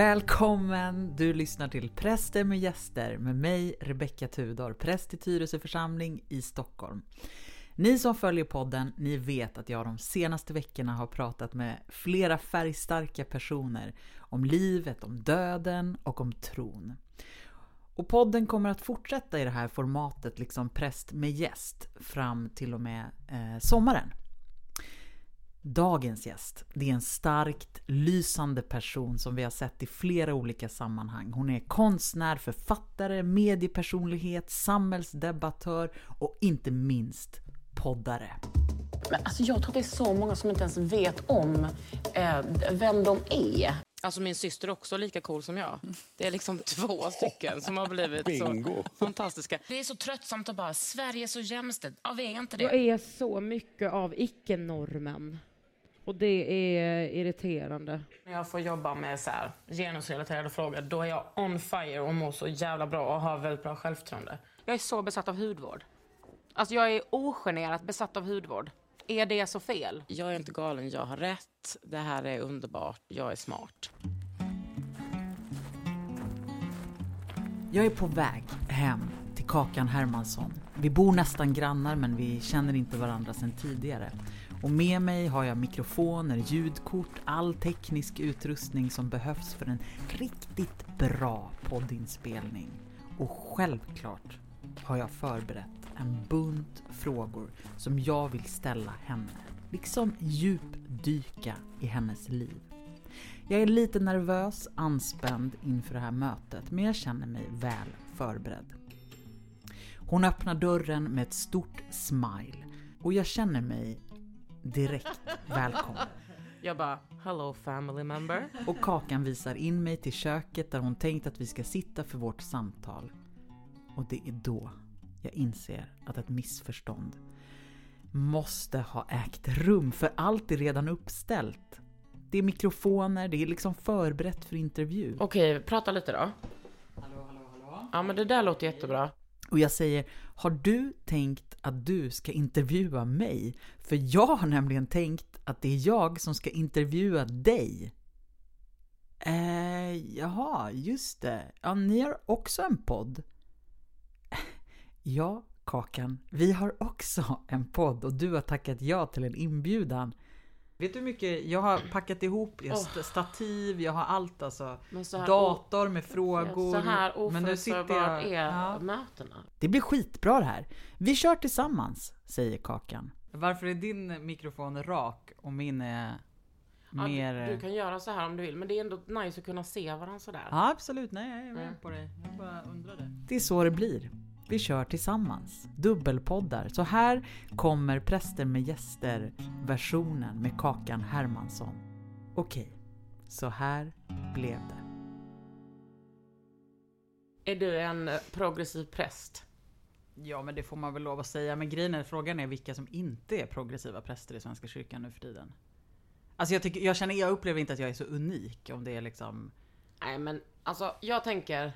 Välkommen! Du lyssnar till Präster med gäster med mig, Rebecka Tudor, präst i Tyresö församling i Stockholm. Ni som följer podden, ni vet att jag de senaste veckorna har pratat med flera färgstarka personer om livet, om döden och om tron. Och podden kommer att fortsätta i det här formatet, liksom präst med gäst, fram till och med eh, sommaren. Dagens gäst, det är en starkt lysande person som vi har sett i flera olika sammanhang. Hon är konstnär, författare, mediepersonlighet, samhällsdebattör och inte minst poddare. Men alltså jag tror det är så många som inte ens vet om eh, vem de är. Alltså min syster är också lika cool som jag. Det är liksom två stycken som har blivit Bingo. så fantastiska. Det är så tröttsamt att bara, Sverige är så jämställt. Ja, vi är inte Jag det. är så mycket av icke-normen. Och det är irriterande. När jag får jobba med så här, genusrelaterade frågor, då är jag on fire och mår så jävla bra och har väldigt bra självförtroende. Jag är så besatt av hudvård. Alltså jag är ogenerat besatt av hudvård. Är det så fel? Jag är inte galen, jag har rätt. Det här är underbart, jag är smart. Jag är på väg hem till Kakan Hermansson. Vi bor nästan grannar men vi känner inte varandra sedan tidigare. Och med mig har jag mikrofoner, ljudkort, all teknisk utrustning som behövs för en riktigt bra poddinspelning. Och självklart har jag förberett en bunt frågor som jag vill ställa henne. Liksom djupdyka i hennes liv. Jag är lite nervös, anspänd inför det här mötet, men jag känner mig väl förberedd. Hon öppnar dörren med ett stort smile och jag känner mig direkt välkommen. Jag bara, hello family member. Och Kakan visar in mig till köket där hon tänkt att vi ska sitta för vårt samtal. Och det är då jag inser att ett missförstånd måste ha ägt rum, för allt är redan uppställt. Det är mikrofoner, det är liksom förberett för intervju. Okej, prata lite då. Hallå, hallå, hallå. Ja men det där låter jättebra. Och jag säger, har du tänkt att du ska intervjua mig? För jag har nämligen tänkt att det är jag som ska intervjua dig. Eh, jaha, just det. Ja, ni har också en podd. Ja, Kakan, vi har också en podd och du har tackat ja till en inbjudan. Vet du hur mycket jag har packat ihop? Jag har stativ, jag har allt alltså. Dator med frågor. Så här Men nu sitter jag- är Ja. mötena. Det blir skitbra det här. Vi kör tillsammans, säger Kakan. Varför är din mikrofon rak och min är Ja, mer... du, du kan göra så här om du vill, men det är ändå nice att kunna se varandra sådär. Ja, absolut. Nej, jag är med på dig. Jag bara undrade. Det är så det blir. Vi kör tillsammans. Dubbelpoddar. Så här kommer Präster med gäster versionen med Kakan Hermansson. Okej, så här blev det. Är du en progressiv präst? Ja, men det får man väl lov att säga. Men grejen är, frågan är vilka som inte är progressiva präster i Svenska kyrkan nu för tiden. Alltså jag, tycker, jag känner, jag upplever inte att jag är så unik om det är liksom... Nej men alltså jag tänker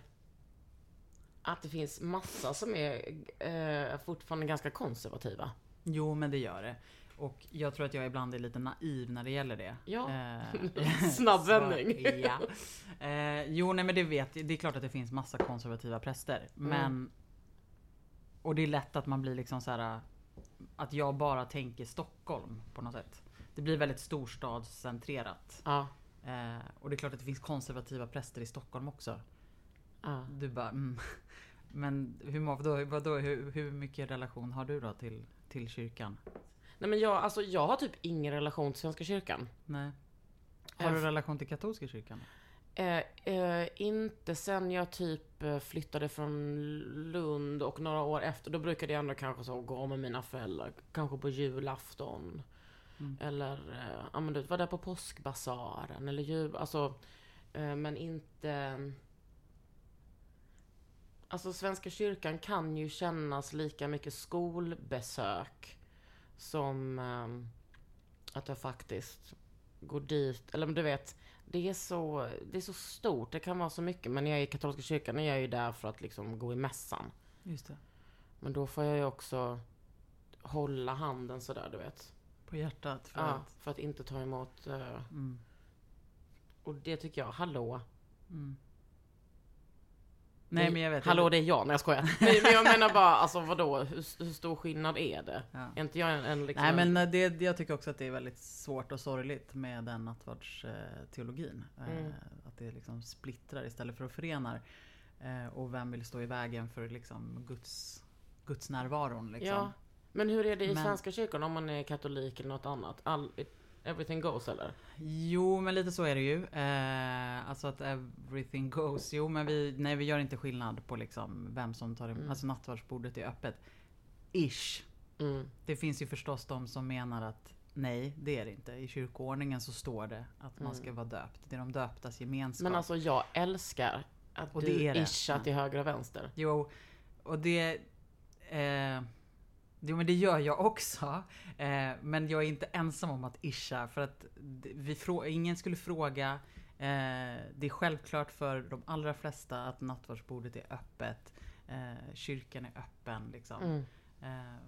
att det finns massa som är eh, fortfarande ganska konservativa. Jo, men det gör det. Och jag tror att jag ibland är lite naiv när det gäller det. Ja. Eh, Snabb så, vändning. ja. Eh, jo, nej men det vet. Det är klart att det finns massa konservativa präster. Men... Och det är lätt att man blir liksom så här Att jag bara tänker Stockholm på något sätt. Det blir väldigt storstadscentrerat. Ja. Eh, och det är klart att det finns konservativa präster i Stockholm också. ja. Du bara mm. Men hur, vadå, vadå, hur, hur mycket relation har du då till, till kyrkan? Nej men jag, alltså jag har typ ingen relation till Svenska kyrkan. Nej. Har du Eh, relation till katolska kyrkan? Eh, eh, inte sen jag typ eh, flyttade från Lund och några år efter. Då brukade jag ändå kanske så gå med mina föräldrar. Kanske på julafton. Eller, eh, ja men du var där på påskbasaren eller jul, alltså. Eh, men inte... Alltså Svenska kyrkan kan ju kännas lika mycket skolbesök. Som ehm, att jag faktiskt går dit, eller men du vet, det är, så, det är så stort, det kan vara så mycket. Men när jag är i katolska kyrkan är jag ju där för att liksom gå i mässan. Just det. Men då får jag ju också hålla handen sådär, du vet. På hjärtat. För Ja, att, för att inte ta emot. eh, mm. Och det tycker jag, hallå, Nej men jag vet Hallå det är jag, nej jag skojar. Men, men jag menar bara, alltså vadå, hur, hur stor skillnad är det? Ja. Är inte jag en, en liksom... Nej men det, jag tycker också att det är väldigt svårt och sorgligt med den nattvardsteologin. Mm. Eh, att det liksom splittrar istället för att förenar. Eh, och vem vill stå i vägen för liksom Guds, Guds närvaron liksom. Ja. Men hur är det i Men- Svenska kyrkan om man är katolik eller något annat? All, everything goes eller? Jo men lite så är det ju. Eh, alltså att everything goes. Jo men vi, nej, vi gör inte skillnad på liksom vem som tar Mm. Alltså nattvardsbordet är öppet. Ish. Mm. Det finns ju förstås de som menar att nej, det är det inte. I kyrkoordningen så står det att man ska vara döpt. Det är de döptas gemenskap. Mm. Men alltså jag älskar att Och du det är det. ishar till höger och vänster. Jo, och det... Eh, jo men det gör jag också. Eh, men jag är inte ensam om att ischa för att vi ingen skulle fråga. Eh, det är självklart för de allra flesta att nattvardsbordet är öppet. Eh, kyrkan är öppen liksom. Mm. Eh,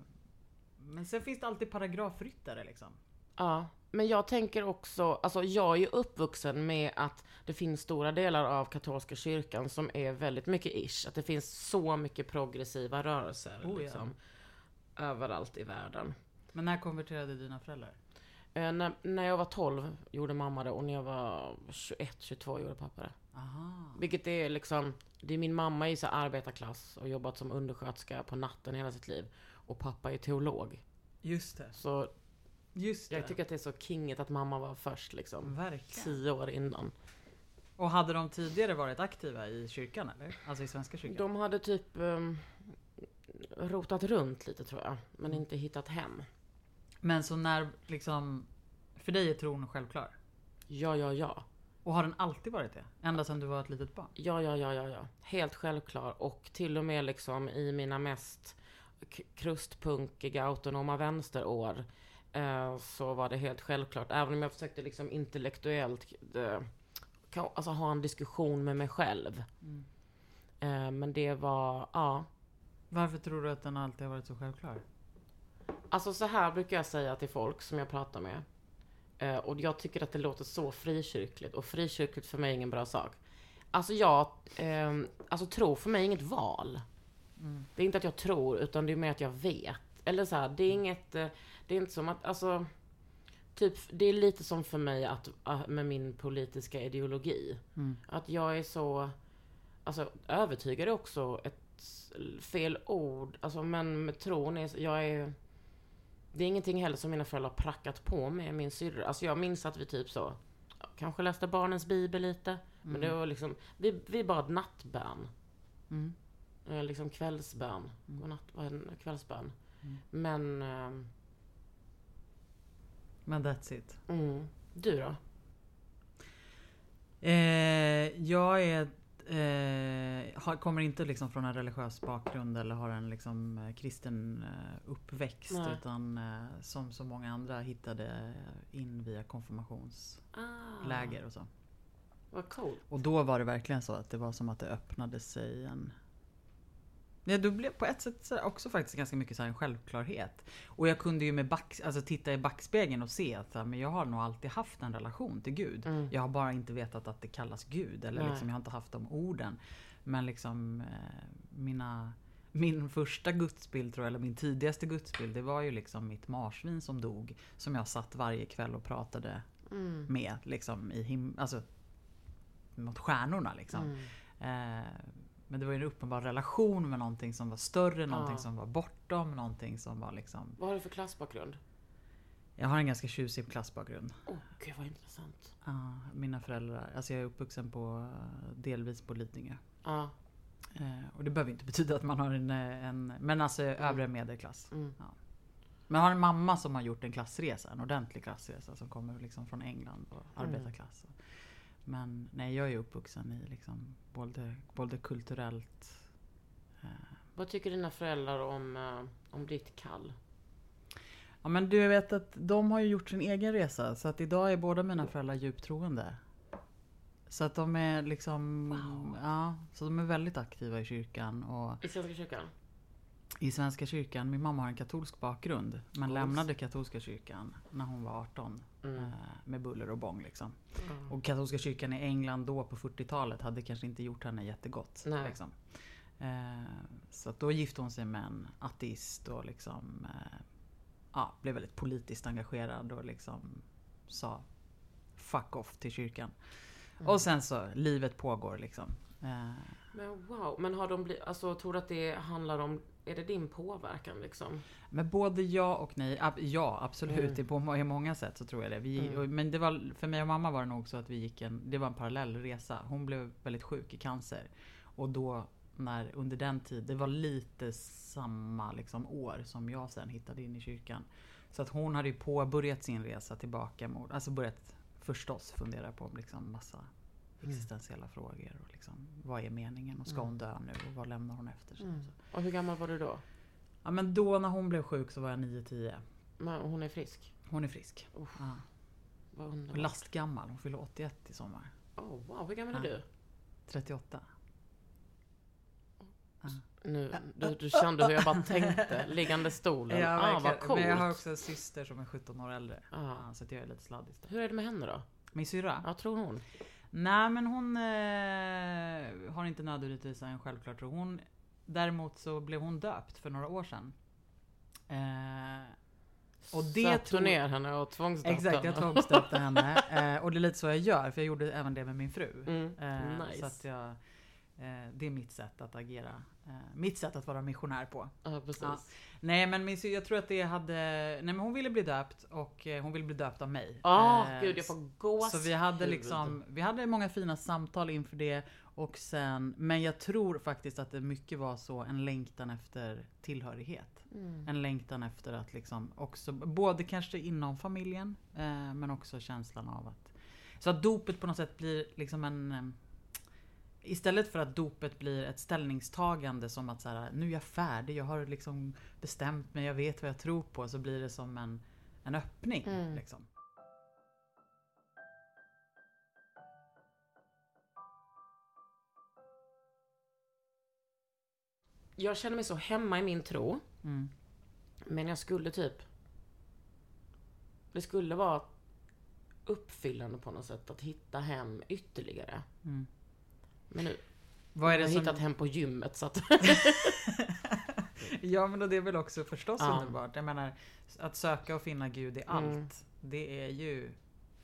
men sen finns det alltid paragrafryttare liksom. Ja, men jag tänker också, alltså jag är ju uppvuxen med att det finns stora delar av katolska kyrkan som är väldigt mycket ish. Att det finns så mycket progressiva rörelser Oh, ja. Överallt i världen. Men när konverterade dina föräldrar? Eh, när, när jag var 12 gjorde mamma det och när jag var 21, 22 gjorde pappa det. Aha. Vilket är liksom, det är min mamma i så arbetarklass och jobbat som undersköterska på natten hela sitt liv. Och pappa är teolog. Just det. Så Just det. jag tycker att det är så kinget att mamma var först liksom. Verkligen. Tio år innan. Och hade de tidigare varit aktiva i kyrkan eller? Alltså i Svenska kyrkan? De hade typ um, rotat runt lite tror jag, men inte hittat hem. Men så när liksom... För dig är tron självklar? Ja, ja, ja. Och har den alltid varit det? Ända sedan du var ett litet barn? Ja, ja, ja, ja, ja. Helt självklar. Och till och med liksom i mina mest krustpunkiga autonoma vänsterår eh, så var det helt självklart. Även om jag försökte liksom intellektuellt eh, alltså ha en diskussion med mig själv. Mm. Eh, men det var, ja. Varför tror du att den alltid har varit så självklar? Alltså så här brukar jag säga till folk som jag pratar med. Eh, och jag tycker att det låter så frikyrkligt. Och frikyrkligt för mig är ingen bra sak. Alltså jag, eh, alltså tro för mig är inget val. Det är inte att jag tror, utan det är mer att jag vet. Eller så här, det är inget, eh, det är inte som att, alltså. Typ, det är lite som för mig att, att med min politiska ideologi. Mm. Att jag är så, alltså övertygad är också ett fel ord. Alltså men med tron är, jag är det är ingenting heller som mina föräldrar har prackat på mig, min syrra. Alltså jag minns att vi typ så, kanske läste barnens bibel lite. Men det var liksom, vi, vi bad nattbön. Mm. Eh, liksom kvällsbön. Godnatt, är det? kvällsbön. Mm. Men, ehm, Men that's it. mm, du då? Eh, jag är... Eh, har, kommer inte liksom från en religiös bakgrund eller har en liksom eh, kristen eh, uppväxt. Nej. Utan eh, som så många andra hittade in via konfirmationsläger Ah, och så. vad coolt. Och då var det verkligen så att det var som att det öppnade sig en... Ja, då blev på ett sätt också faktiskt ganska mycket så här en självklarhet. Och jag kunde ju med back, alltså titta i backspegeln och se att här, men jag har nog alltid haft en relation till Gud. Mm. Jag har bara inte vetat att det kallas Gud. Eller Nej. liksom, jag har inte haft de orden. Men liksom eh, mina... Min första gudsbild tror jag, eller min tidigaste gudsbild, det var ju liksom mitt marsvin som dog. Som jag satt varje kväll och pratade Mm. med liksom i him... Alltså mot stjärnorna liksom. Mm. Eh, men det var ju en uppenbar relation med någonting som var större, någonting Ja. som var bortom, någonting som var liksom... Vad har du för klassbakgrund? Jag har en ganska tjusig klassbakgrund. Åh, oh, gud vad intressant. Ja, mina föräldrar, alltså jag är uppvuxen på, delvis på Lidingö. Ja. Eh, och det behöver inte betyda att man har en, en men alltså övre medelklass. Mm. Men jag har en mamma som har gjort en klassresa, en ordentlig klassresa som kommer liksom från England och Mm. Men nej, jag är uppvuxen i liksom både, både kulturellt eh, Vad tycker dina föräldrar om, eh, om ditt kall? Ja men du vet att de har ju gjort sin egen resa så att idag är båda mina föräldrar djupt troende. Så att de är liksom, ja, så de är väldigt aktiva i kyrkan och I Svenska kyrkan? I Svenska kyrkan, min mamma har en katolsk bakgrund men lämnade katolska kyrkan när hon var 18 Mm. eh, med buller och bång liksom. Mm. Och katolska kyrkan i England då på 40-talet hade kanske inte gjort henne jättegott. Nej. Liksom. Eh, så då gifte hon sig med en ateist och liksom eh, ja, blev väldigt politiskt engagerad och liksom sa fuck off till kyrkan. Mm. Och sen så, livet pågår liksom. Eh, Men wow, men har de blivit, alltså tror du att det handlar om, är det din påverkan liksom? Men både ja och nej. Ja, absolut. Mm. På många sätt så tror jag det. Vi, Mm. Men det var, för mig och mamma var det nog så att vi gick en, det var en parallell resa. Hon blev väldigt sjuk i cancer. Och då när, under den tiden, det var lite samma liksom, år som jag sen hittade in i kyrkan. Så att hon hade ju påbörjat sin resa tillbaka mot, alltså börjat förstås fundera på liksom massa existentiella frågor. Och liksom, vad är meningen? Och ska Mm. hon dö nu? Och vad lämnar hon efter sig? Mm. Så. Och hur gammal var du då? Ja men då när hon blev sjuk så var jag 9-10. Men hon är frisk? Hon är frisk. Uff, Ja. vad Och underbart. lastgammal. Hon fyller 81 i sommar. Oh, wow, hur gammal är Ja. du? 38. Nu, du, du kände hur jag bara tänkte, liggande stolen. Ja, ah, vad coolt. Men jag har också en syster som är 17 år äldre. Ah. Ja, så att jag är lite sladdis där. Hur är det med henne då? Min syrra? Vad tror hon? Nej men hon eh, har inte nödvändigtvis en självklar tro. Hon, däremot så blev hon döpt för några år sedan. Eh, och det tror- du ner henne och tvångsdöpte exakt, jag henne? tvångsdöpte henne. Eh, och det är lite så jag gör, för jag gjorde även det med min fru. Mm. Eh, nice. Så att jag, eh, det är mitt sätt att agera. Eh, mitt sätt att vara missionär på. Ja, precis. Ja. Nej men min, jag tror att det hade... Nej men hon ville bli döpt och eh, hon ville bli döpt av mig. Ah, Eh, gud jag får gåshud. Så vi hade liksom, vi hade många fina samtal inför det. Och sen, men jag tror faktiskt att det mycket var så en längtan efter tillhörighet. Mm. En längtan efter att liksom också, både kanske inom familjen eh, men också känslan av att... Så att dopet på något sätt blir liksom en... Istället för att dopet blir ett ställningstagande som att så här, nu är jag färdig, jag har liksom bestämt mig, jag vet vad jag tror på. Så blir det som en, en öppning. Mm. Liksom. Jag känner mig så hemma i min tro. Mm. Men jag skulle typ... Det skulle vara uppfyllande på något sätt att hitta hem ytterligare. Mm. Men nu Vad är jag det har som... hittat hem på gymmet så att... Ja men det är väl också förstås Ja. underbart. Jag menar, att söka och finna Gud i allt. Mm. Det är ju...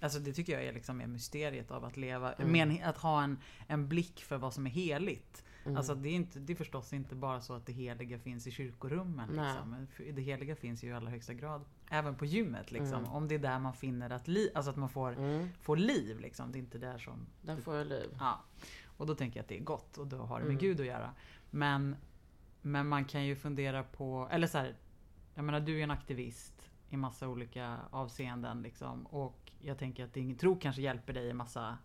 Alltså det tycker jag är liksom är mysteriet av att leva. Mm. Men att ha en, en blick för vad som är heligt. Mm. Alltså det är, inte, det är förstås inte bara så att det heliga finns i kyrkorummen. Liksom. Det heliga finns ju i allra högsta grad även på gymmet. Liksom. Mm. Om det är där man finner att, li, alltså att man får, Mm, får liv. Liksom. Det är inte där som... där får jag liv. Ja. Och då tänker jag att det är gott och då har det med Mm. Gud att göra. Men, men man kan ju fundera på, eller så här, jag menar du är en aktivist i massa olika avseenden liksom. Och jag tänker att din tro kanske hjälper dig i massa,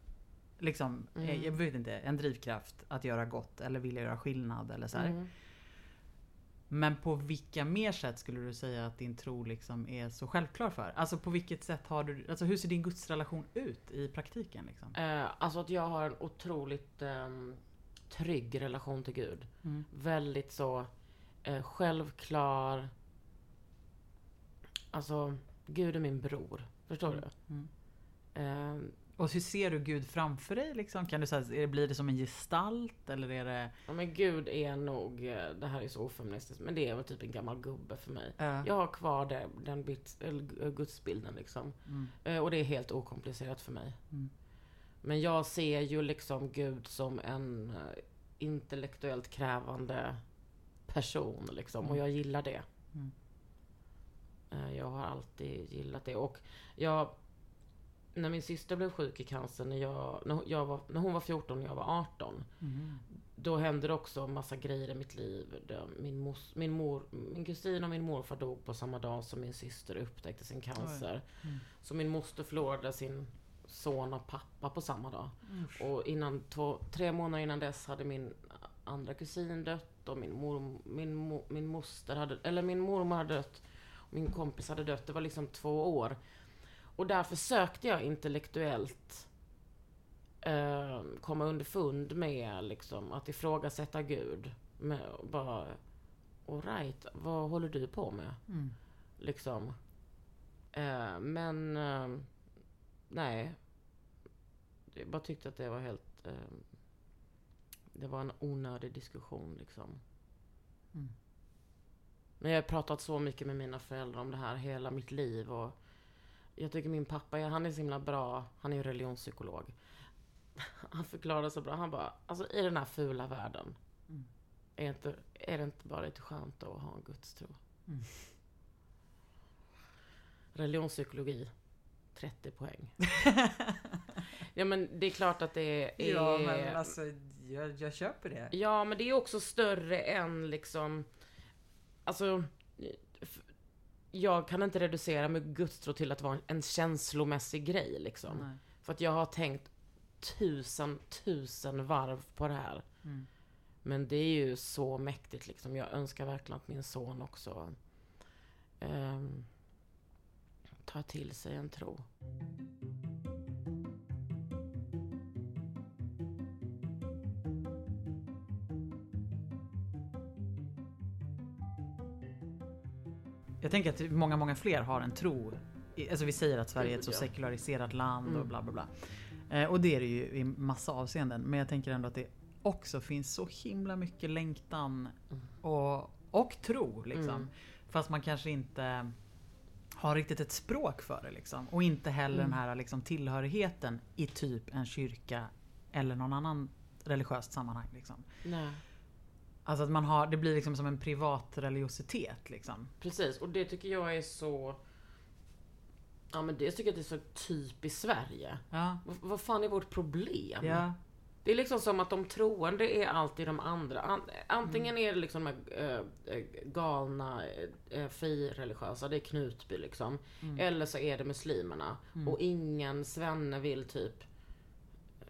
liksom, Mm. eh, jag vet inte, en drivkraft att göra gott eller vilja göra skillnad eller så här. Mm. Men på vilka mer sätt skulle du säga att din tro liksom är så självklar för? Alltså på vilket sätt har du, alltså hur ser din gudsrelation ut i praktiken liksom? Eh, alltså att jag har en otroligt ehm, trygg relation till Gud. Mm. Väldigt så eh, självklar. Alltså, Gud är min bror. Förstår Mm. du? Mm. Och hur ser du Gud framför dig? Liksom? Kan du säga, blir det som en gestalt? Eller är det... ja, men Gud är nog, eh, det här är så ofeministiskt, men det är väl typ en gammal gubbe för mig. Ja. Jag har kvar det, den bit, eh, gudsbilden liksom. Mm. Eh, Och det är helt okomplicerat för mig. Mm. Men jag ser ju liksom Gud som en intellektuellt krävande person liksom. Och Mm. jag gillar det. Mm. Jag har alltid gillat det. Och jag... När min syster blev sjuk i cancer när, jag, när, jag var, när hon var 14 och jag var 18. Mm. Då hände det också massa grejer i mitt liv. Min, mos, min, mor, min kusin och min morfar dog på samma dag som min syster upptäckte sin cancer. Mm. Så min moster förlorade sin son och pappa på samma dag. Usch. Och innan två, tre månader innan dess hade min andra kusin dött och min, mor, min, mo, min moster hade, eller min mormor hade dött. Och min kompis hade dött. Det var liksom två år. Och där försökte jag intellektuellt eh, komma underfund med liksom, att ifrågasätta Gud. Med, bara, alright, vad håller du på med? Mm. Liksom. Eh, men, eh, nej. Jag bara tyckte att det var helt... Eh, det var en onödig diskussion liksom. Mm. Men jag har pratat så mycket med mina föräldrar om det här hela mitt liv och jag tycker min pappa, han är så himla bra, han är ju religionspsykolog. Han förklarar så bra, han bara, alltså i den här fula världen, Mm. är, inte, är det inte bara lite skönt att ha en gudstro? Mm. Religionspsykologi, 30 poäng. ja men det är klart att det är... Ja, men alltså, jag, jag köper det. Ja, men det är också större än liksom... Alltså... Jag kan inte reducera med gudstro till att vara en känslomässig grej liksom. Nej. För att jag har tänkt tusen, tusen varv på det här. Mm. Men det är ju så mäktigt liksom. Jag önskar verkligen att min son också um, tar till sig en tro. Jag tänker att många, många fler har en tro. Alltså vi säger att Sverige är ett så sekulariserat land och Mm. bla bla bla. Eh, och det är det ju i massa avseenden. Men jag tänker ändå att det också finns så himla mycket längtan Mm. och, och tro liksom. Mm. Fast man kanske inte har riktigt ett språk för det liksom. Och inte heller Mm. den här liksom, tillhörigheten i typ en kyrka eller någon annan religiöst sammanhang. Liksom. Nej. Alltså att man har, det blir liksom som en privat religiositet liksom. Precis, och det tycker jag är så... Ja men det tycker jag det är så typiskt Sverige. Ja, Vad, vad fan är vårt problem? ja, Det är liksom som att de troende är alltid de andra. An, antingen är det liksom de här äh, galna, äh, frireligiösa, det är Knutby liksom. Mm. Eller så är det muslimerna. Och ingen svenne vill typ eh,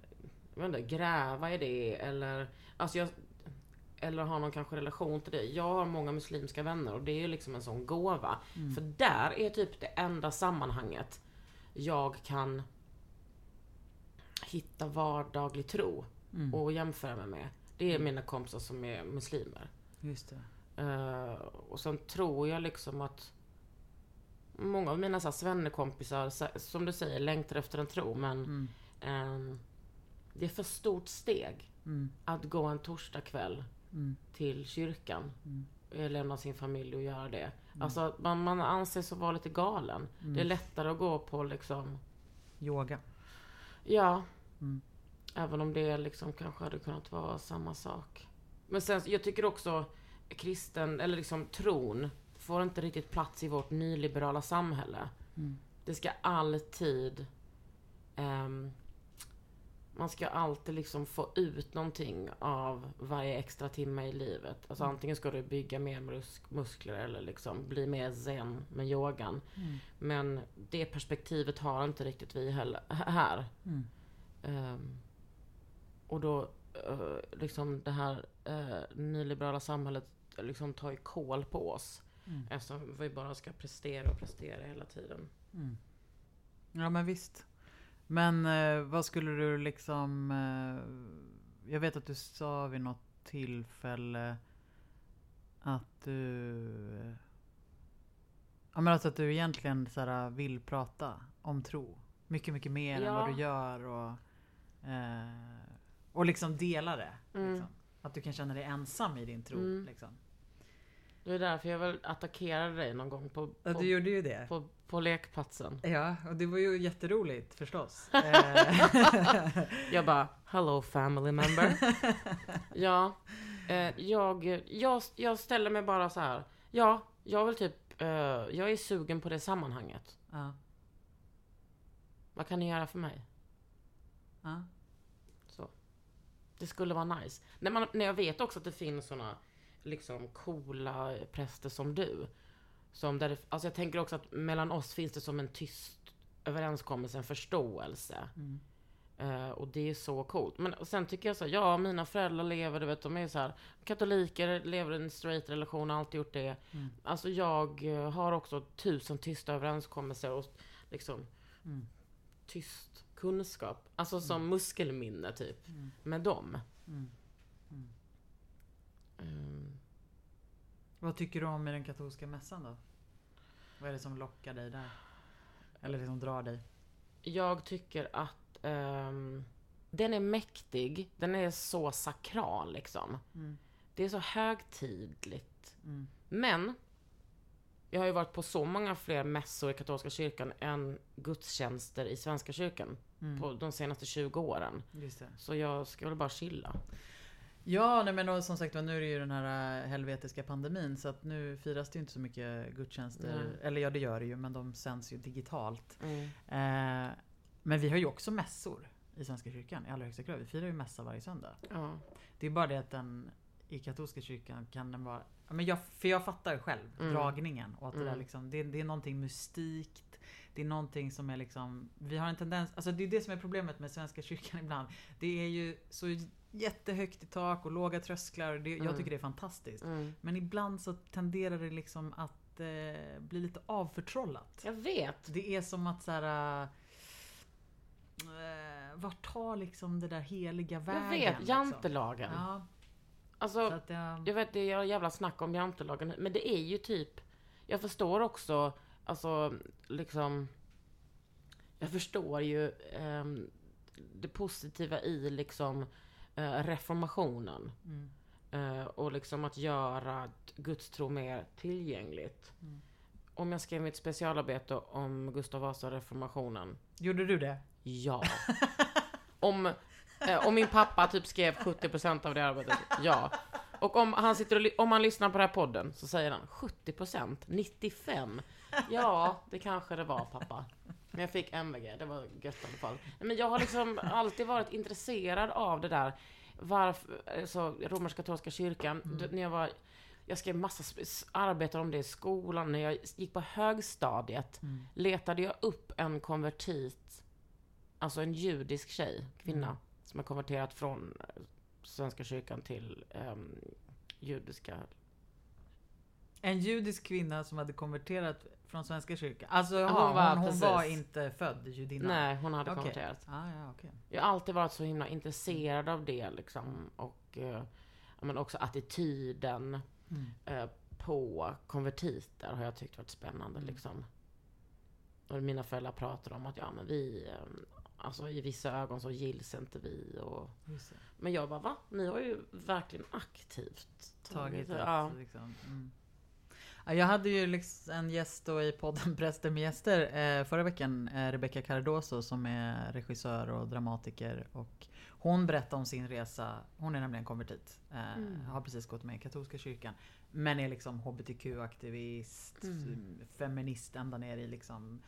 jag vet inte, gräva i det eller, alltså jag, eller har någon kanske relation till det. Jag har många muslimska vänner och det är ju liksom en sån gåva. För där är typ det enda sammanhanget jag kan hitta vardaglig tro Mm. och jämföra mig med. Det är mina kompisar som är muslimer. just det. Eh, och sen tror jag liksom att många av mina så här svennekompisar, som du säger, längtar efter en tro. Men Mm. ehm, det är för stort steg Mm. att gå en torsdagkväll Mm. till kyrkan. Mm. eh, Lämna sin familj och göra det. Alltså man, man anses vara lite galen. Mm. Det är lättare att gå på liksom, Yoga. ja. Mm. Även om det liksom kanske hade kunnat vara samma sak. Men sen, jag tycker också kristen, eller liksom tron, får inte riktigt plats i vårt nyliberala samhälle. Mm. Det ska alltid... ehm, man ska alltid liksom få ut någonting av varje extra timme i livet. Alltså antingen ska du bygga mer mus- muskler eller liksom bli mer zen med yogan. Mm. Men det perspektivet har inte riktigt vi heller här. Mm. Ehm, och då, eh, liksom det här uh, nyliberala samhället liksom tar ju koll på oss. Mm. Eftersom vi bara ska prestera och prestera hela tiden. Mm. Ja men visst. Men eh, vad skulle du liksom... Eh, jag vet att du sa vid något tillfälle att du... eh, Ja men alltså att du egentligen så här, vill prata om tro. Mycket, mycket mer än Ja. vad du gör och... Eh, och liksom dela det. Mm. Liksom. Att du kan känna dig ensam i din tro. Mm. Liksom. Det är därför jag väl attackerade dig någon gång på, Ja, på, du gjorde ju det. på, på lekplatsen. Ja, och det var ju jätteroligt förstås. Eh, Jag bara, hello family member. ja, eh, jag, jag, jag ställer mig bara så här. Ja, jag vill typ, eh, jag är sugen på det sammanhanget. ja, Vad kan ni göra för mig? ja. Så. Det skulle vara nice. När, man, när jag vet också att det finns såna liksom coola präster som du. Som där det, alltså jag tänker också att mellan oss finns det som en tyst överenskommelse, en förståelse. Mm. Eh, och det är så coolt. Men sen tycker jag så här, ja mina föräldrar lever, du vet, de är så här katoliker, lever i en straight relation, har alltid gjort det. Mm. Alltså jag eh, har också tusen tysta överenskommelser och liksom Mm. tyst kunskap. Alltså som muskelminne typ. Mm. Med dem. Mm. Vad tycker du om i den katolska mässan då? Vad är det som lockar dig där? Eller det som drar dig? Jag tycker att ehm, den är mäktig. Den är så sakral liksom. Mm. Det är så högtidligt. Mm. Men jag har ju varit på så många fler mässor i katolska kyrkan än gudstjänster i svenska kyrkan Mm. på de senaste 20 åren. Så jag ska väl bara chilla. Ja, nej men och som sagt nu är det ju den här äh, helvetiska pandemin så att nu firas det ju inte så mycket gudstjänster. Nej. Eller ja, det gör det ju, men de sänds ju digitalt. Mm. Eh, men vi har ju också mässor i Svenska kyrkan i allra högsta grad. Vi firar ju mässa varje söndag. Ja. Det är bara det att den i katolska kyrkan kan den vara... Men jag, för jag fattar själv Mm. dragningen och att det där Mm. liksom, det, det är någonting mystikt. Det är någonting som är liksom, vi har en tendens, alltså det är det som är problemet med Svenska kyrkan ibland. Det är ju så jättehögt i tak och låga trösklar. och Det, Mm. Jag tycker det är fantastiskt. Mm. Men ibland så tenderar det liksom att eh, bli lite avförtrollat. Jag vet. Det är som att så här. Eh, vart tar liksom det där heliga vägen? Jag vet. liksom? Jantelagen. Ja, Alltså, så att, eh, Jag vet, det är jävla snack om jantelagen, men det är ju typ... Jag förstår också, alltså, liksom... Jag förstår ju ehm, det positiva i liksom eh, reformationen. mm, Eh, och liksom att göra gudstro mer tillgängligt. Mm. Om jag skrev mitt specialarbete om Gustav Vasa reformationen. gjorde du det? Ja. om, eh, om min pappa typ skrev 70% av det arbetet, ja. Och om han, sitter och, om han lyssnar på den här podden så säger han 70%, 95%. Ja, det kanske det var pappa. Men jag fick MVG, det var gött i alla fall. Men jag har liksom alltid varit intresserad av det där. Varför, alltså romersk-katolska kyrkan, d- när jag var jag skrev massa arbeten om det i skolan. När jag gick på högstadiet Mm. letade jag upp en konvertit, alltså en judisk tjej, kvinna, Mm. som har konverterat från eh, Svenska kyrkan till ehm, judiska. En judisk kvinna som hade konverterat från Svenska kyrkan. Alltså hon jaha, hon, var hon, precis. var inte född judinna? Nej, hon hade Okej. konverterat. Ah, ja, okej. Jag har alltid varit så himla intresserad av det liksom. Och eh, ja, men också attityden Mm. eh, på konvertiter har jag tyckt varit spännande Mm. liksom. Och mina föräldrar pratade om att ja men vi, eh, alltså i vissa ögon så gills inte vi och det. Men jag bara, va? Ni har ju verkligen aktivt Tagit ett, Ja. liksom. Mm. Ja, jag hade ju liksom en gäst då i podden Präster med gäster eh, förra veckan. Eh, Rebecca Cardoso som är regissör och dramatiker. Och hon berättade om sin resa. Hon är nämligen konvertit. Eh, Mm. Har precis gått med i katolska kyrkan. Men är liksom HBTQ-aktivist, Mm. feminist ända ner i liksom.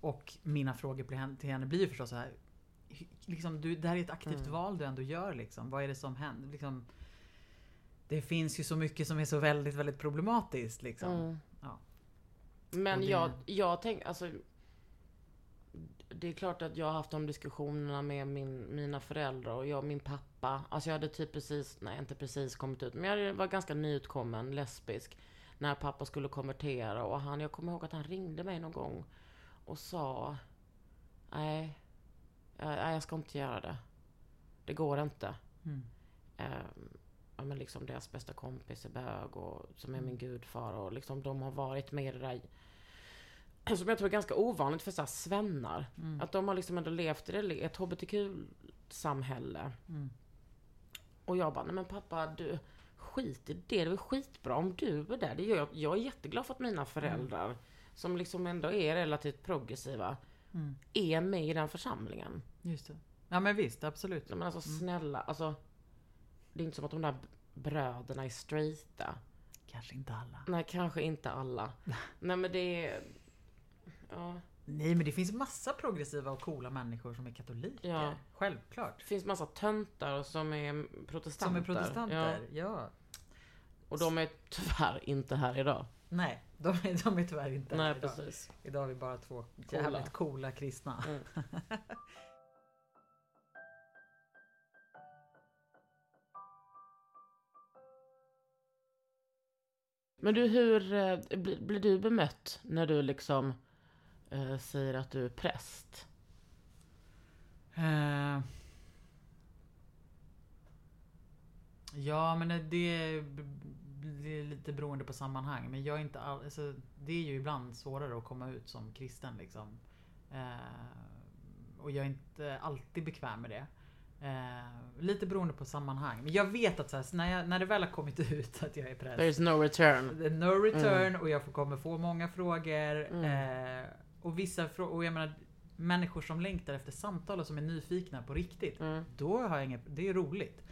Och mina frågor till henne, blir ju förstås så här. Liksom, du, det här är ett aktivt Mm. val du ändå gör liksom. Vad är det som händer? Liksom, det finns ju så mycket som är så väldigt, väldigt problematiskt liksom. Mm. Ja. Men det- jag, jag tänker, alltså det är klart att jag har haft de diskussionerna med min, mina föräldrar och jag och min pappa. Alltså jag hade typ precis, nej inte precis kommit ut, men jag var ganska nyutkommen lesbisk. När pappa skulle konvertera och han, jag kommer ihåg att han ringde mig någon gång och sa Nej, jag, jag ska inte göra det. Det går inte. Mm. Ehm, ja, men liksom deras bästa kompis är bög och som är Mm. min gudfar och liksom de har varit med i det där som jag tror är ganska ovanligt för så svennar. Mm. Att de har liksom ändå levt i ett hbtq-samhälle. Mm. Och jag bara, nej men pappa du, skit i det, det är väl skitbra om du är där. Det gör jag, jag är jätteglad för att mina föräldrar, som liksom ändå är relativt progressiva, Mm. är med i den församlingen. Just det. Ja men visst, absolut. Men alltså Mm. snälla, alltså. Det är inte som att de där bröderna är straighta. Kanske inte alla. Nej, kanske inte alla. Nej men det är... Ja. Nej men det finns massa progressiva och coola människor som är katoliker. Ja. Självklart. Det finns massa töntar som är protestanter. Som är protestanter. Ja. Ja. Och de är tyvärr inte här idag. Nej, de är, de är tyvärr inte Nej, här idag. precis. Idag har vi bara två Coola. jävligt coola kristna. Mm. Men du, hur eh, blir, blir du bemött när du liksom eh, säger att du är präst? Eh. Ja men det är lite beroende på sammanhang. Men jag är inte all, alltså, det är ju ibland svårare att komma ut som kristen liksom. Eh, och jag är inte alltid bekväm med det. Eh, lite beroende på sammanhang. Men jag vet att så här, när, jag, när det väl har kommit ut att jag är präst. There's no return. No return och jag får- kommer få många frågor. Mm. Eh, och vissa frågor, och jag menar människor som längtar efter samtal och som är nyfikna på riktigt. Mm. Då har jag inget, det är roligt.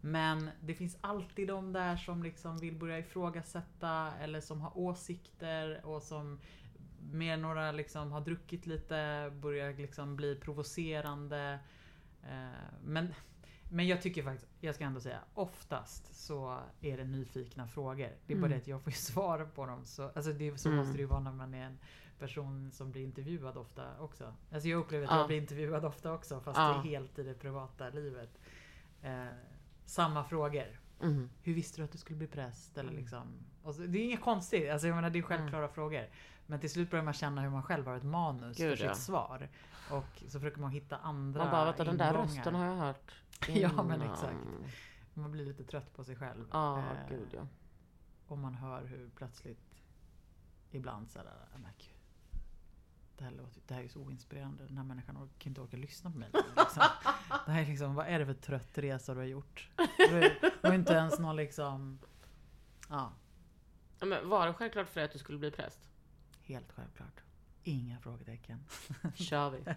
Men det finns alltid de där som liksom vill börja ifrågasätta eller som har åsikter och som med några liksom har druckit lite, börjar liksom bli provocerande. Eh, Men, men jag tycker faktiskt, jag ska ändå säga, oftast så är det nyfikna frågor. Det är bara Mm. det att jag får ju svara på dem. Så, alltså det, så Mm. måste det ju vara när man är en person som blir intervjuad ofta också. Alltså jag upplever att Ja. jag blir intervjuad ofta också fast Ja. det är helt i det privata livet. Eh, samma frågor. Mm. Hur visste du att du skulle bli präst? Eller liksom, och så, det är inget konstigt, alltså jag menar det är självklara frågor. Men till slut börjar man känna hur man själv har ett manus Gud, för ja. sitt svar. Och så försöker man hitta andra Man bara, vänta den där rösten har jag hört Ja, men innan." exakt. Man blir lite trött på sig själv. Ja, Eh, gud ja. Och man hör hur plötsligt ibland såhär, "Nej, men gud. Det här, låter, det här är så oinspirerande. Den här människan orkar, kan inte orka lyssna på mig. Liksom. Det här är liksom, vad är det för trött resa du har gjort? Var inte ens någon liksom... Ja, Ja, Men var det självklart för dig att du skulle bli präst? helt självklart. Inga frågetecken. Kör vi.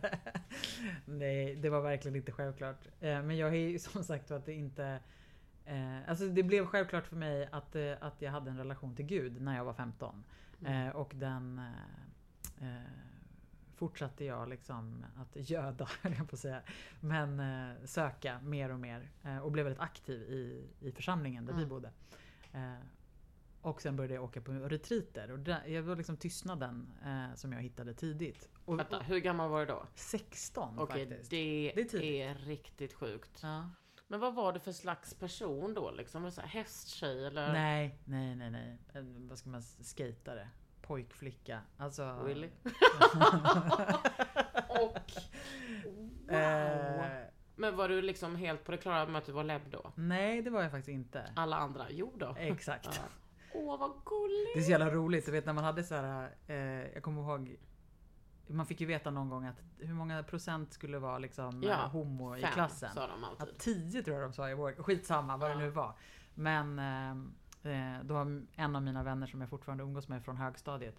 Nej, det var verkligen inte självklart. Eh, Men jag är ju som sagt att det inte... eh, Alltså det blev självklart för mig att, eh, att jag hade en relation till Gud när jag var 15. Mm. Och den fortsatte jag liksom att göda, höll jag på att säga. Men söka mer och mer. Och blev väldigt aktiv i, i församlingen där vi Mm. bodde. Eh, Och sen började jag åka på retreater. Och där, jag var liksom tystnaden eh, som jag hittade tidigt. Och, Vänta, hur gammal var du då? 16 Okej, faktiskt. det, Det är tidigt. är riktigt sjukt. Ja. Men vad var det för slags person då? Liksom? Var det så här hästtjej eller? Nej, nej, nej, nej. En, vad ska man Skatare. Pojkflicka. Alltså... Really? Och... Wow! Eh, Men var du liksom helt på det klara med att du var lebb då? nej, det var jag faktiskt inte. Alla andra? Jo då. Exakt. Åh, vad gulligt! Det är så jävla roligt. Du vet när man hade så här, eh, jag kommer ihåg man fick ju veta någon gång att hur många procent skulle vara liksom Ja, eh, homo i Fem, klassen. sa de Ja, alltid. 10 tror jag de sa i vår. Skitsamma vad Ja. det nu var. Men eh, eh, då har en av mina vänner som jag fortfarande umgås med från högstadiet.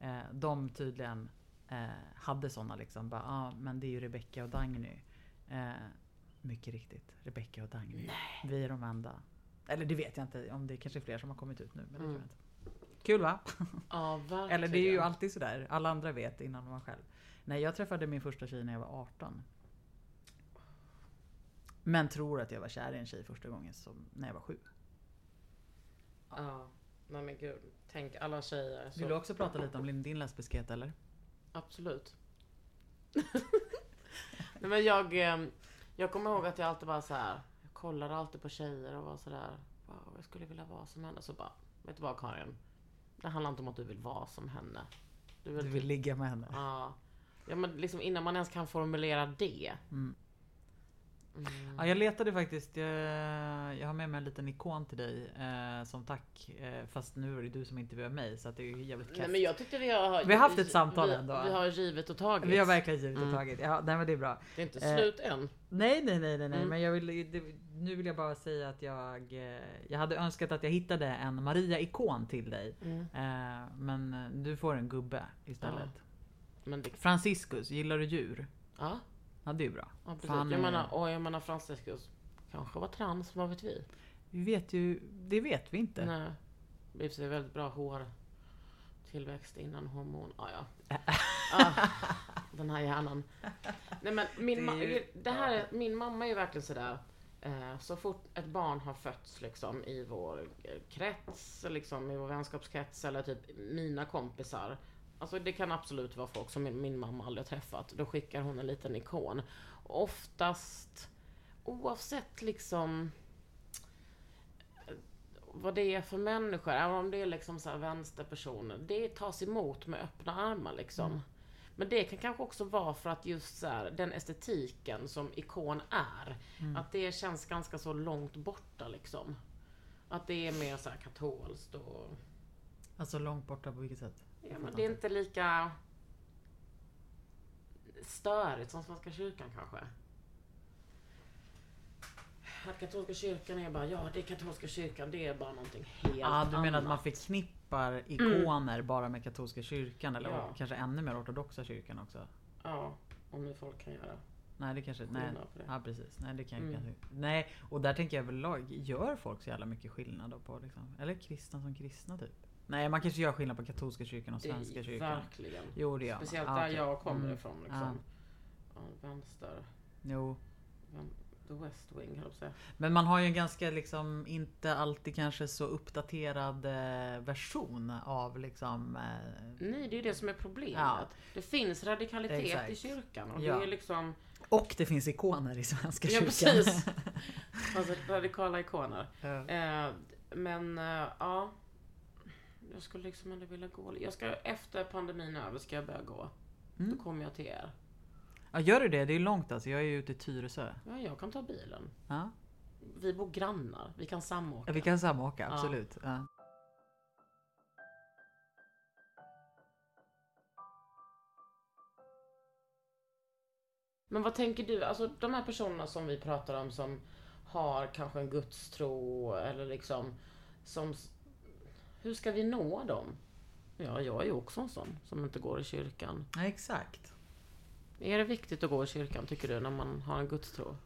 Eh, de tydligen eh, hade såna liksom. Ja ah, men det är ju Rebecca och Dagny. Eh, mycket riktigt. Rebecca och Dagny. Vi är de enda. Eller det vet jag inte om det är kanske är fler som har kommit ut nu. Men det Mm. tror jag inte. Kul va? Ja, verkligen. Eller det är ju alltid sådär. Alla andra vet innan man själv. Nej, jag träffade min första tjej när jag var 18. Men tror att jag var kär i en tjej första gången som, när jag var sju. Ja. Nej men gud. Tänk alla tjejer. Så... Vill du också prata lite om din- lesbiskhet eller? Absolut. Nej men jag, eh, jag kommer ihåg att jag alltid bara så här. Jag kollade alltid på tjejer och var sådär. Wow, jag skulle vilja vara som henne. Så bara, vet du vad Karin? Det handlar inte om att du vill vara som henne. Du Du vill, vill typ, ligga med henne? ja. ja men liksom innan man ens kan formulera det. Mm. Mm. Ja, jag letade faktiskt. Jag, jag har med mig en liten ikon till dig eh, som tack. Eh, fast nu är det du som intervjuar mig så att det är ju jävligt Nej kast. men jag tyckte vi har... Vi har haft ett samtal vi, ändå. Vi har givet och tagit. Vi har verkligen givit och Mm. tagit. Ja, nej, men det är bra. Det är inte Eh, slut än. Nej, nej, nej, nej, nej. Mm. men jag vill, det, nu vill jag bara säga att jag, eh, jag hade önskat att jag hittade en Maria-ikon till dig. Mm. Eh, men eh, du får en gubbe istället. Men det, Franciscus, gillar du djur? ja, Ja, det är ju bra. ja precis. Fan, jag eh, menar, och jag menar Franciscus kanske var trans, vad vet vi? Vi vet ju, det vet vi inte. Nej. I och för sig väldigt bra hår tillväxt innan hormon. Ah, ja. ah, den här hjärnan. Nej men min, Det är ma- ju- det här är, min mamma är ju verkligen sådär. Eh, så fort ett barn har fötts liksom i vår eh, krets, liksom i vår vänskapskrets eller typ mina kompisar. Alltså det kan absolut vara folk som min, min mamma aldrig har träffat. Då skickar hon en liten ikon. Och oftast, oavsett liksom vad det är för människor, även om det är liksom så här vänsterpersoner, det tas emot med öppna armar liksom. Mm. Men det kan kanske också vara för att just så här, den estetiken som ikon är, Mm. att det känns ganska så långt borta liksom. Att det är mer så här katolskt och... Alltså långt borta på vilket sätt? Ja, men det är inte lika störigt som Svenska kyrkan kanske. Att katolska kyrkan är bara, ja det är katolska kyrkan, det är bara någonting helt Ja, ah, du menar att man annat. förknippar ikoner bara med katolska kyrkan eller Ja. kanske ännu mer ortodoxa kyrkan också? Ja, om nu folk kan göra Nej det kanske, nej. det. Ja precis, nej det kan Mm. kanske Nej, och där tänker jag överlag, gör folk så jävla mycket skillnad då på liksom, eller kristna som kristna typ? Nej man kanske gör skillnad på katolska kyrkan och är svenska kyrkan. Verkligen. Jo det gör man. Speciellt Ja, där okej. jag kommer Mm. ifrån liksom. Ja, vänster. Jo. The West Wing höll jag säga. Men man har ju en ganska liksom inte alltid kanske så uppdaterad eh, version av liksom eh, Nej, det är ju det som är problemet. Ja. Det finns radikalitet Exakt. i kyrkan och Ja. det är liksom... Och det finns ikoner i Svenska Ja, kyrkan. precis. Alltså radikala ikoner. Ja. Eh, men eh, ja. Jag skulle liksom ändå vilja gå. Jag ska efter pandemin över ska jag börja gå. Mm. Då kommer jag till er. ja gör du det? Det är långt alltså. Jag är ju ute i Tyresö. Ja, jag kan ta bilen. Ja. Vi bor grannar. Vi kan samåka. Ja, vi kan samåka, absolut. Ja. Men vad tänker du? Alltså de här personerna som vi pratar om som har kanske en gudstro eller liksom som... Hur ska vi nå dem? Ja, jag är ju också en sån som inte går i kyrkan. ja, exakt. Är det viktigt att gå i kyrkan tycker du när man har en gudstro?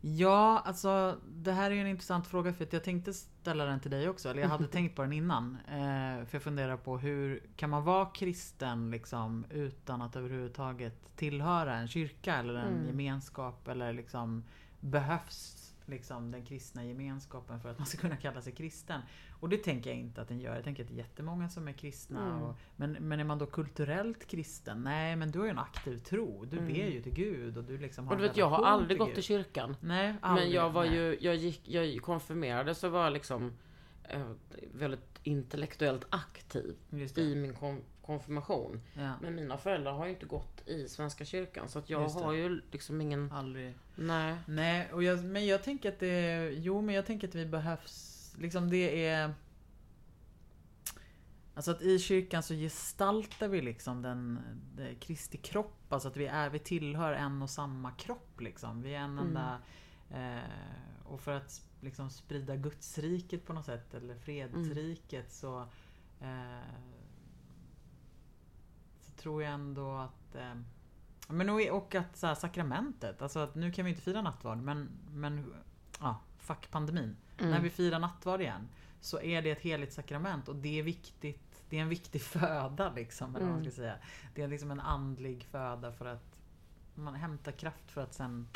Ja, alltså det här är ju en intressant fråga för att jag tänkte ställa den till dig också. Eller jag hade tänkt på den innan. Eh, för jag funderar på hur kan man vara kristen liksom utan att överhuvudtaget tillhöra en kyrka eller en Mm. gemenskap eller liksom behövs liksom den kristna gemenskapen för att man ska kunna kalla sig kristen. Och det tänker jag inte att den gör. Jag tänker att det är jättemånga som är kristna. Mm. Och, men, men är man då kulturellt kristen? Nej, men du har ju en aktiv tro. Du Mm. ber ju till Gud och du liksom har Och du vet, jag har aldrig till gått Gud. i kyrkan. Nej, Men aldrig. jag var nej. ju, jag gick, jag konfirmerades och var liksom eh, väldigt intellektuellt aktiv i min kon- konfirmation. Ja, Men mina föräldrar har ju inte gått i Svenska kyrkan så att jag har ju liksom ingen... aldrig. Nej. Nej, och jag, men jag tänker att det... Jo, men jag tänker att vi behövs... Liksom det är... Alltså att i kyrkan så gestaltar vi liksom den, den Kristi kropp. Alltså att vi, är, vi tillhör en och samma kropp liksom. Vi är en Mm. enda... Eh, och för att liksom sprida Gudsriket på något sätt, eller fredsriket så... Eh, så tror jag ändå att... Eh, men och, och att så här, sakramentet, alltså att nu kan vi inte fira nattvard men, men ja, fuck pandemin. Mm. När vi firar nattvard igen så är det ett heligt sakrament och det är viktigt. Det är en viktig föda liksom. Eller vad man Mm. ska säga. Det är liksom en andlig föda för att man hämtar kraft för att sen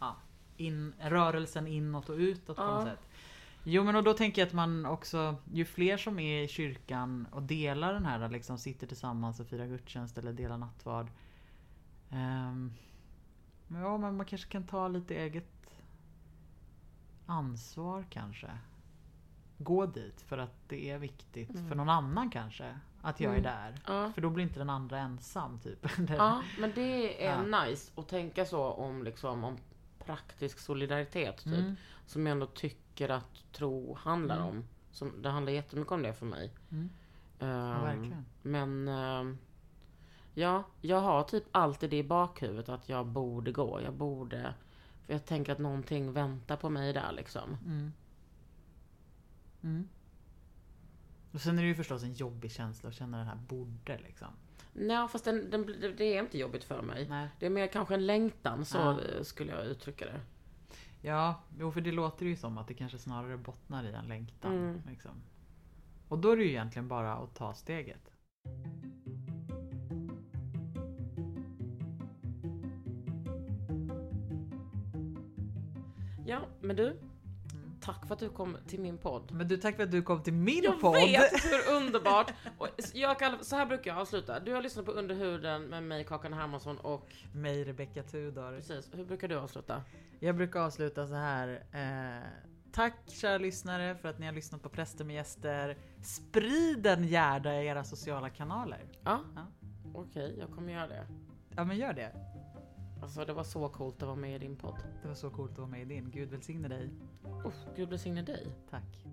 ja, in, rörelsen inåt och utåt på Ja. något sätt. Jo men och då tänker jag att man också, ju fler som är i kyrkan och delar den här, liksom sitter tillsammans och firar gudstjänst eller delar nattvard. Ehm, ja men man kanske kan ta lite eget ansvar kanske. Gå dit för att det är viktigt Mm. för någon annan kanske. Att jag är Mm. där. Ja. För då blir inte den andra ensam typ. ja, men det är Ja. nice att tänka så om liksom om praktisk solidaritet typ. Mm. Som jag ändå tycker att tro handlar Mm. om. Som, det handlar jättemycket om det för mig. Mm. Ja, Ehm, verkligen. Men ehm, ja, jag har typ alltid det i bakhuvudet att jag borde gå. Jag borde. För jag tänker att någonting väntar på mig där liksom. Mm. Mm. Och sen är det ju förstås en jobbig känsla att känna den här borde liksom. Nej, fast den, den, det är inte jobbigt för mig. Nej. Det är mer kanske en längtan, så Ja. eh, skulle jag uttrycka det. Ja, jo för det låter ju som att det kanske snarare bottnar i en längtan. Mm. Liksom. Och då är det ju egentligen bara att ta steget. Ja, men du. Tack för att du kom till min podd. Men du, tack för att du kom till min Jag podd! vet hur underbart! Och jag kan, så här brukar jag avsluta. Du har lyssnat på Under huden med mig, Kakan Hermansson och Mig Rebecca Tudor. precis, hur brukar du avsluta? Jag brukar avsluta så här. Eh, tack kära lyssnare för att ni har lyssnat på Präster med gäster. Sprid den gärna i era sociala kanaler. Ja, Ja. okej, jag kommer göra det. Ja men gör det. Alltså det var så coolt att vara med i din podd. Det var så coolt att vara med i din. Gud välsigne dig. Uff, Gud välsigne dig. Tack.